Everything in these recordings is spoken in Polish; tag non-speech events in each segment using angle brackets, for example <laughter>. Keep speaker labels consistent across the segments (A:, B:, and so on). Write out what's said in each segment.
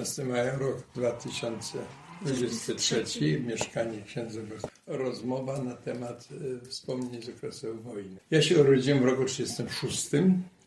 A: 15 maja, rok 2023, mieszkanie księdza Rozmowa na temat y, wspomnień z okresu wojny. Ja się urodziłem w roku 1936,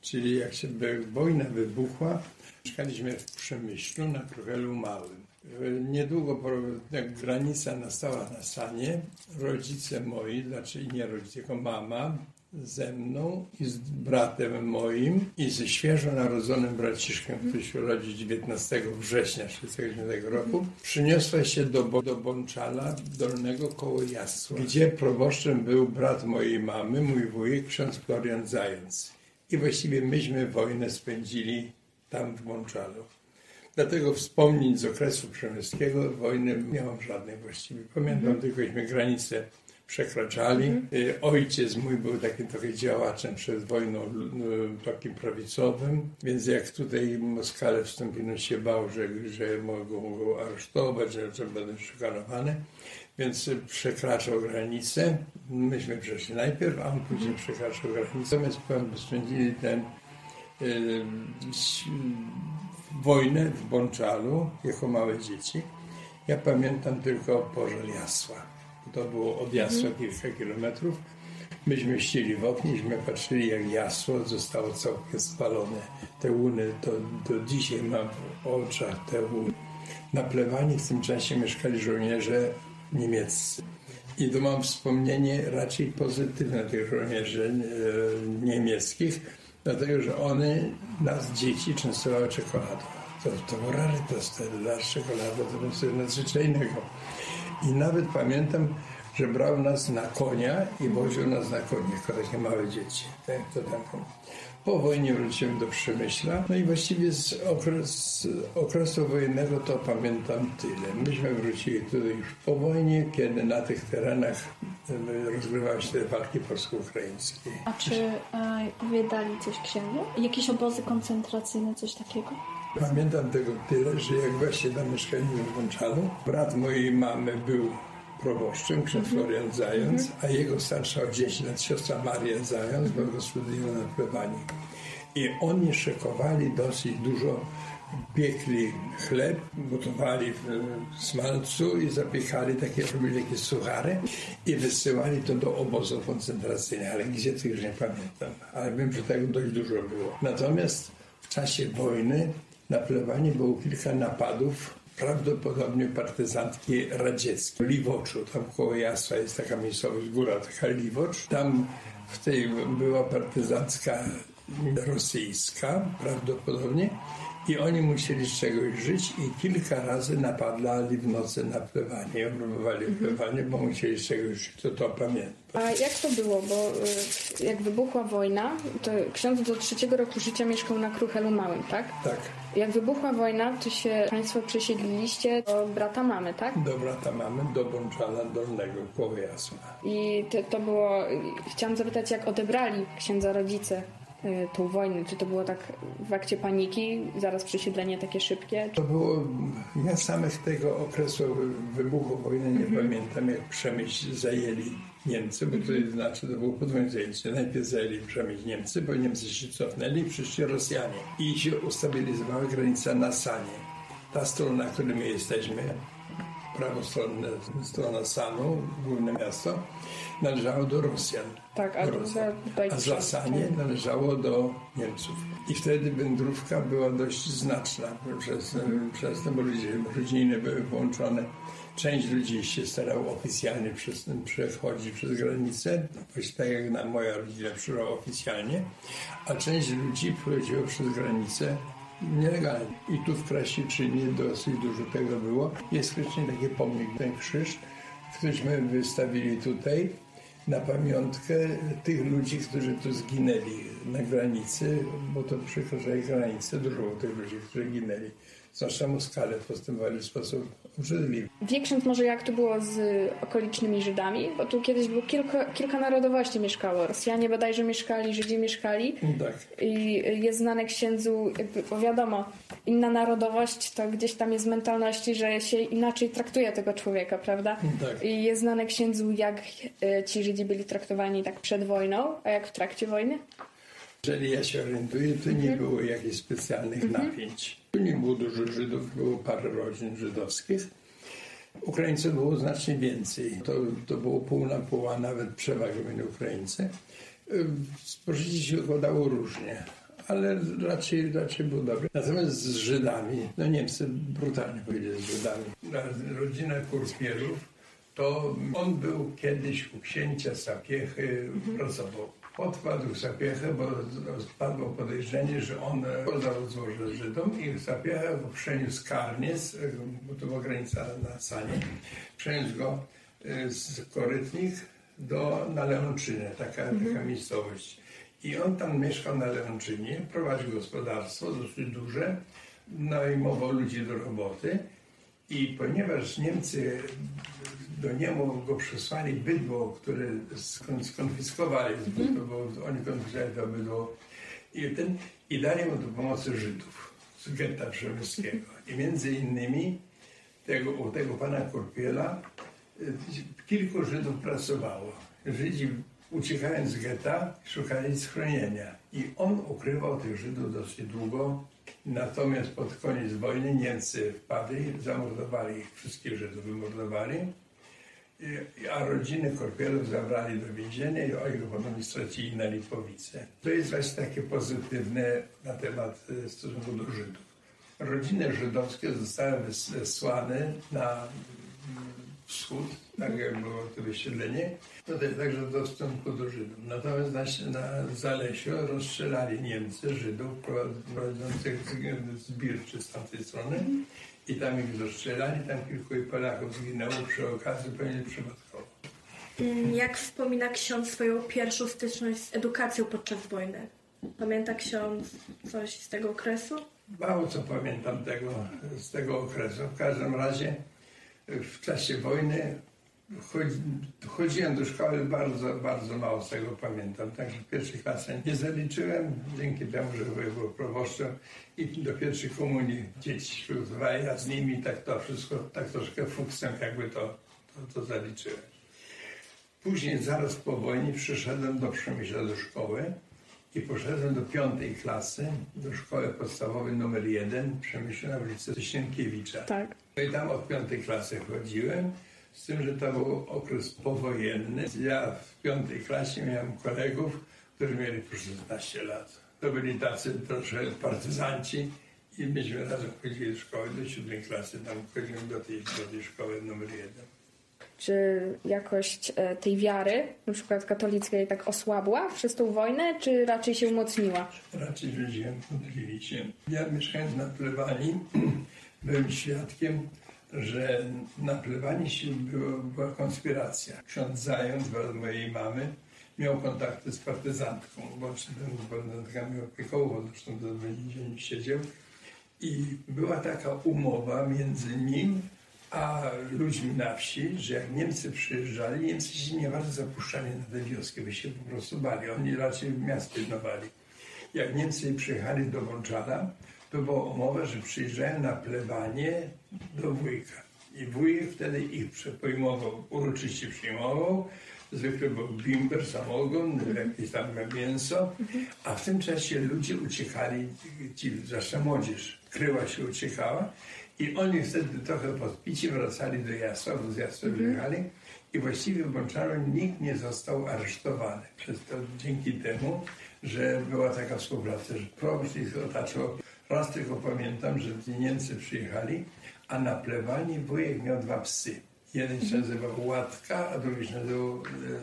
A: czyli jak się wojna wybuchła, mieszkaliśmy w Przemyślu na Kruchelu Małym. Niedługo po, jak granica nastała na Sanie, rodzice moi, znaczy nie rodzice, tylko mama, ze mną i z bratem moim i ze świeżo narodzonym braciszkiem, który się urodził 19 września 1939 roku, przyniosła się do, do Bączala Dolnego koło Jasła, gdzie proboszczem był brat mojej mamy, mój wujek, ksiądz Florian Zając. I właściwie myśmy wojnę spędzili tam w Bączalu. Dlatego wspomnień z okresu przemyskiego wojny nie mam żadnej właściwie. Pamiętam mm. tylkośmy granicę przekraczali. Mhm. Ojciec mój był takim trochę działaczem przed wojną takim prawicowym, więc jak tutaj Moskale wstąpili, się bał, że, że mogą go aresztować, że, że będą szykanowany. Więc przekraczał granicę. Myśmy przeszli najpierw, a on później mhm. przekraczał granicę. Natomiast spędzili ten y, wojnę w Bączalu jako małe dzieci. Ja pamiętam tylko pożar Jasła to było od Jasła kilka kilometrów. Myśmy ścili w oknie, patrzyli jak jasło zostało całkiem spalone. Te łuny, to do dzisiaj mam w oczach te łuny. Na plewani w tym czasie mieszkali żołnierze niemieccy. I to mam wspomnienie raczej pozytywne tych żołnierzy e, niemieckich, dlatego że one nas, dzieci, częstowały czekoladą. To, to było rarytas, ta czekolada, to było coś nadzwyczajnego. I nawet pamiętam, że brał nas na konia i woził nas na konie, takie małe dzieci. Tak, to tam. Po wojnie wróciłem do Przemyśla, no i właściwie z, okres, z okresu wojennego to pamiętam tyle. Myśmy wrócili tutaj już po wojnie, kiedy na tych terenach e, rozgrywały się te walki polsko-ukraińskie.
B: A czy e, wydali coś księdzu? Jakieś obozy koncentracyjne, coś takiego?
A: Pamiętam tego tyle, że jak właśnie tam mieszkaliśmy w Wączalu, brat mojej mamy był proboszczem, ksiądz mhm. Florian Zając, a jego starsza o 10 lat siostra Maria Zając była gospodynią na plebanii. I oni szykowali dosyć dużo, piekli chleb, gotowali w smalcu i zapiekali takie, robili takie suchary i wysyłali to do obozów koncentracyjnych, ale gdzie to już nie pamiętam, ale wiem, że tego dość dużo było. Natomiast w czasie wojny na plebanii było kilka napadów prawdopodobnie partyzantki radzieckie. Liwoczu, tam koło Jasła jest taka miejscowość, góra taka Liwocz. Tam w tej była partyzancka rosyjska prawdopodobnie i oni musieli z czegoś żyć i kilka razy napadali w nocy na plewanie, próbowali mhm. plewanie, bo musieli z czegoś żyć, to to pamiętam.
B: A jak to było, bo y, jak wybuchła wojna, to ksiądz do trzeciego roku życia mieszkał na Kruchelu Małym, tak?
A: Tak.
B: Jak wybuchła wojna, to się Państwo przesiedliliście do brata mamy, tak?
A: Do brata mamy, do Bączala Dolnego, koło Jasła.
B: I to, to było, chciałam zapytać, jak odebrali księdza rodzice tą wojnę? Czy to było tak w akcie paniki, zaraz przesiedlenie takie szybkie?
A: To było, ja samych tego okresu wybuchu wojny nie mhm. pamiętam, jak Przemyśl zajęli Niemcy, bo to znaczy to było podwójne zajęcie. Najpierw zajęli Przemyśl Niemcy, bo Niemcy się cofnęli przyszli Rosjanie. I się ustabilizowała granica na Sanie. Ta strona, na której my jesteśmy, prawostronna strona Sanu, główne miasto, należało do Rosjan.
B: Tak, a,
A: Rosjan. a Zasanie należało do Niemców. I wtedy wędrówka była dość znaczna przez, przez to, bo ludzie, rodziny były połączone. Część ludzi się starała oficjalnie przez, przechodzić przez granicę, tak jak na moja rodzina przyszła oficjalnie, a część ludzi przechodziła przez granicę nielegalnie. I tu w Krasiczynie dosyć dużo tego było. Jest wcześniej taki pomnik, ten krzyż, któryśmy wystawili tutaj na pamiątkę tych ludzi, którzy tu zginęli na granicy, bo to przekroczyli granicę, dużo tych ludzi, którzy ginęli zwłaszcza skalę postępowali w sposób obrzydliwy.
B: Ksiądz może jak to było z okolicznymi Żydami? Bo tu kiedyś było kilka, kilka narodowości mieszkało. Rosjanie bodajże mieszkali, Żydzi mieszkali.
A: Tak.
B: I jest znane księdzu, jakby, bo wiadomo, inna narodowość to gdzieś tam jest mentalności, że się inaczej traktuje tego człowieka, prawda?
A: Tak.
B: I jest znane księdzu, jak e, ci Żydzi byli traktowani tak przed wojną, a jak w trakcie wojny?
A: Jeżeli ja się orientuję, to nie było jakichś specjalnych napięć. Tu nie było dużo Żydów, było parę rodzin żydowskich. Ukraińców było znacznie więcej. To, to było pół na pół, a nawet przewaga mieli Ukraińcy. Spożycie się układało różnie, ale raczej, raczej było dobre. Natomiast z Żydami, no Niemcy brutalnie powiedzieli z Żydami. Na- Rodzina Kurpielów, to on był kiedyś u księcia Sapiechy, pracował. Odkładł Sapiechę, bo spadło podejrzenie, że on podał złoże Żydom i Sapiecha go przeniósł Karniec, bo to była granica na Sanie, przeniósł go e, z Korytnik do, na Leonczynę, taka, taka miejscowość. I on tam mieszkał na Leonczynie, prowadził gospodarstwo dosyć duże, najmował ludzi do roboty i ponieważ Niemcy do niemu go przesłali bydło, które skon- skonfiskowali, to było, oni konfiskowali to bydło i, ten, i dali mu do pomocy Żydów z getta przemyskiego. I między innymi tego, u tego pana Korpiela y, kilku Żydów pracowało. Żydzi uciekając z getta szukali schronienia i on ukrywał tych Żydów dosyć długo. Natomiast pod koniec wojny Niemcy wpadli, zamordowali ich, wszystkich Żydów wymordowali. A rodziny Korpielów zabrali do więzienia i oni go potem stracili na Lipowice. To jest właśnie takie pozytywne na temat e, stosunku do Żydów. Rodziny żydowskie zostały wys- wysłane na wschód, tak jak było to wysiedlenie, to też także do stosunku do Żydów. Natomiast na, na Zalesiu rozstrzelali Niemcy Żydów prowadzących zbirczy z tamtej strony i tam ich rozstrzelali, tam kilku Polaków zginęło przy okazji, pewnie przypadkowo.
C: Mm, Jak wspomina ksiądz swoją pierwszą styczność z edukacją podczas wojny? Pamięta ksiądz coś z tego okresu?
A: Mało co pamiętam tego, z tego okresu. W każdym razie w czasie wojny chodzi, chodziłem do szkoły, bardzo, bardzo mało z tego pamiętam. Także pierwszej klasy nie zaliczyłem, dzięki temu, że był proboszczem i do pierwszej komunii dzieci przygotowałem, ja z nimi tak to wszystko, tak troszkę fuksem jakby to, to, to zaliczyłem. Później, zaraz po wojnie, przyszedłem do Przemyśla do szkoły i poszedłem do piątej klasy, do szkoły podstawowej numer jeden, Przemyśla na ulicy Sienkiewicza.
B: Tak.
A: No I tam od piątej klasy chodziłem, z tym, że to był okres powojenny. Ja w piątej klasie miałem kolegów, którzy mieli po 16 lat. To byli tacy troszkę partyzanci i myśmy razem chodzili do szkoły, do siódmej klasy, tam chodziłem do tej, do tej szkoły numer jeden.
B: Czy jakość e, tej wiary, na przykład katolickiej, tak osłabła przez tą wojnę, czy raczej się umocniła?
A: Raczej ludzie się. Ja mieszkając na plebanii <clears throat> byłem świadkiem, że na plebanii było, była konspiracja. Ksiądz Zając, brat mojej mamy, miał kontakty z partyzantką, bo ten partyzantkami opiekował, zresztą do więzienia siedział. I była taka umowa między nim a ludźmi na wsi, że jak Niemcy przyjeżdżali, Niemcy się nie bardzo zapuszczali na tę wioskę, by się po prostu bali. Oni raczej miast pilnowali. Jak Niemcy przyjechali do Wączara, to była umowa, że przyjeżdżają na plebanie do wujka. I wujek wtedy ich przepojmował, uroczyście przyjmował. Zwykle był bimber, samogon, jakieś tam mięso. A w tym czasie ludzie uciekali, ci, zwłaszcza młodzież, kryła się, uciekała. I oni wtedy trochę podpici wracali do Jasła, z Jasła wyjechali. I właściwie w Bączaru nikt nie został aresztowany. Przez to dzięki temu, że była taka współpraca, że proboszcz ich otaczał. Raz tylko pamiętam, że Niemcy przyjechali, a na plebanii wujek miał dwa psy. Jeden się nazywał Łatka, a drugi się nazywał e,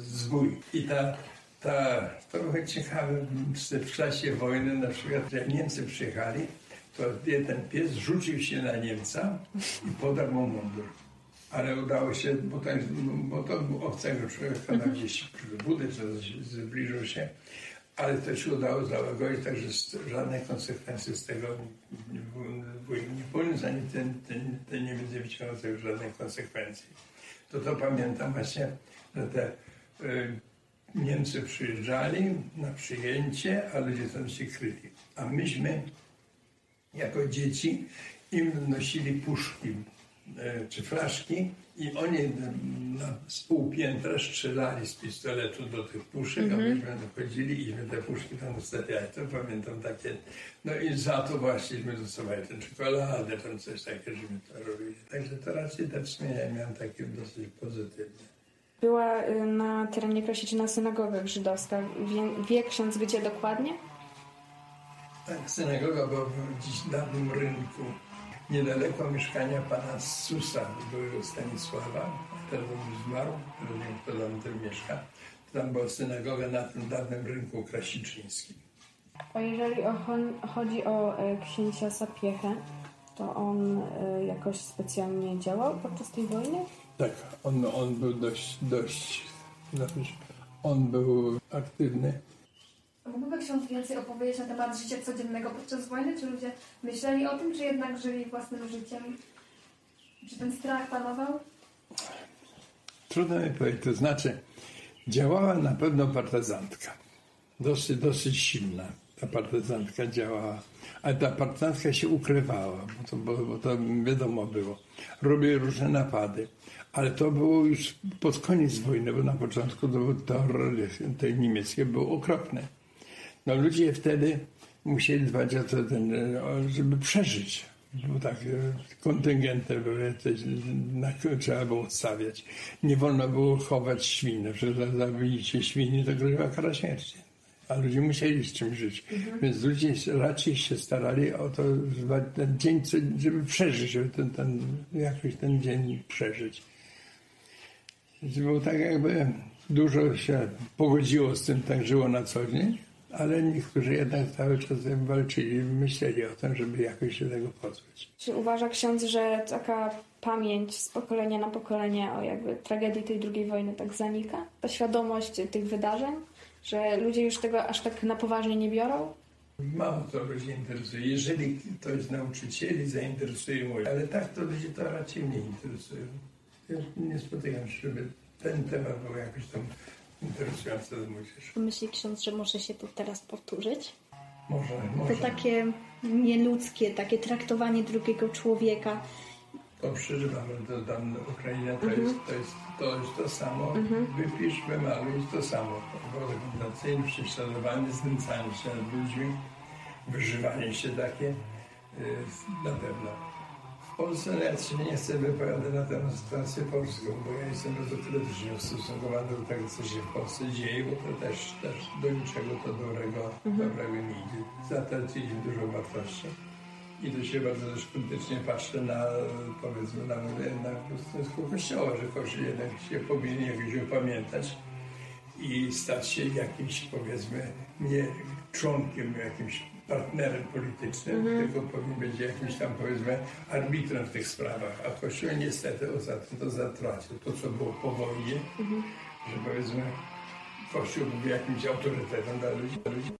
A: Zbój. I ta, ta, to było ciekawe, w- w czasie wojny na przykład, jak Niemcy przyjechali, to jeden pies rzucił się na Niemca i podarł mu mundur. Ale udało się, bo to, jest- bo to był obcego człowieka na gdzieś budy, coś zbliżył się, ale to się udało załagodzić, także żadnych konsekwencji z tego nie, poniósł, ani ten, ten, ten nie wyciągnął z tego żadnych konsekwencji. To to pamiętam właśnie, że te y, Niemcy przyjeżdżali na przyjęcie, a ludzie tam się kryli. A myśmy jako dzieci im nosili puszki e, czy flaszki i oni na z pół piętra strzelali z pistoletu do tych puszek, a myśmy wchodzili i my te puszki tam ustawiali. To pamiętam takie. No i za to właściśmy dostawali tę czekoladę, tam coś takiego, żeśmy to robili. Także to raczej te wspomnienia miałem takie dosyć pozytywne.
B: Była y, na terenie Krasiczyna synagoga żydowska. Wie, wie ksiądz gdzie dokładnie?
A: Tak, synagoga była w dziś dawnym rynku, niedaleko mieszkania pana Susa, byłego Stanisława, a teraz on już zmarł, teraz nie wiem, kto tam tym mieszka. Tam była synagoga na tym dawnym rynku krasiczyńskim.
B: A jeżeli o, chodzi o e, księcia Sapiechę, to on e, jakoś specjalnie działał podczas tej wojny?
A: Tak, on, on był dość, dość, znaczy, on był aktywny.
D: Mógłby ksiądz więcej opowiedzieć na temat życia codziennego podczas wojny? Czy ludzie myśleli o tym, czy jednak żyli własnym życiem? Czy ten strach panował?
A: Trudno mi powiedzieć, to znaczy działała na pewno partyzantka. Dosyć, dosyć silna ta partyzantka działała. Ale ta partyzantka się ukrywała, bo to, bo, bo to wiadomo było. Robiły różne napady. Ale to było już pod koniec wojny, bo na początku to był terror tej niemieckie był okropny. No ludzie wtedy musieli dbać o to, żeby przeżyć. Bo tak e, kontyngenty były, te, na, trzeba było stawiać. Nie wolno było chować świn. Że za zabicie świni to groziła kara śmierci. A ludzie musieli z czym żyć. Więc ludzie raczej się starali o to, żeby ten dzień, żeby przeżyć, żeby ten, ten, jakoś ten dzień przeżyć. Było tak jakby dużo się pogodziło z tym, tak żyło na co dzień, ale niektórzy jednak cały czas walczyli, myśleli o tym, żeby jakoś się tego pozbyć.
B: Czy uważa ksiądz, że taka pamięć z pokolenia na pokolenie o jakby tragedii tej drugiej wojny tak zanika? Ta świadomość tych wydarzeń? Że ludzie już tego aż tak na poważnie nie biorą?
A: Mało to ludzi interesuje. Jeżeli ktoś z nauczycieli zainteresuje młodzież, ale tak to ludzi to raczej nie interesuje. Ja nie spotykam się, żeby ten temat był jakoś tam młodzieży.
E: Myśli ksiądz, że może się to teraz powtórzyć?
A: Może, może.
E: takie nieludzkie, takie traktowanie drugiego człowieka.
A: To przeżywam, że to tam Ukraina to, jest, to, jest, to jest to samo. Wypisz, wymaluj, to samo. Rekomendacyjne, prześladowanie, znęcanie się nad ludźmi, wyżywanie się takie y, na pewno. Polsce no ja się nie chcę wypowiadać na temat sytuacji polską, bo ja jestem bardzo krytycznie ustosunkowany do tego, co się w Polsce dzieje, bo to też, też do niczego to dobrego, dobrego nie idzie. Zatraciliśmy dużo wartości. I tu się bardzo też krytycznie patrzę na, powiedzmy, na, na stanowisko Kościoła, że Kościół jednak się powinien jakoś upamiętać i stać się jakimś, powiedzmy, nie członkiem, jakimś partnerem politycznym, tylko powinien być jakimś tam, powiedzmy, arbitrem w tych sprawach. A Kościół niestety ostatnio to zatracił. To, co było po wojnie, że powiedzmy, Kościół był jakimś autorytetem dla ludzi. Dla ludzi.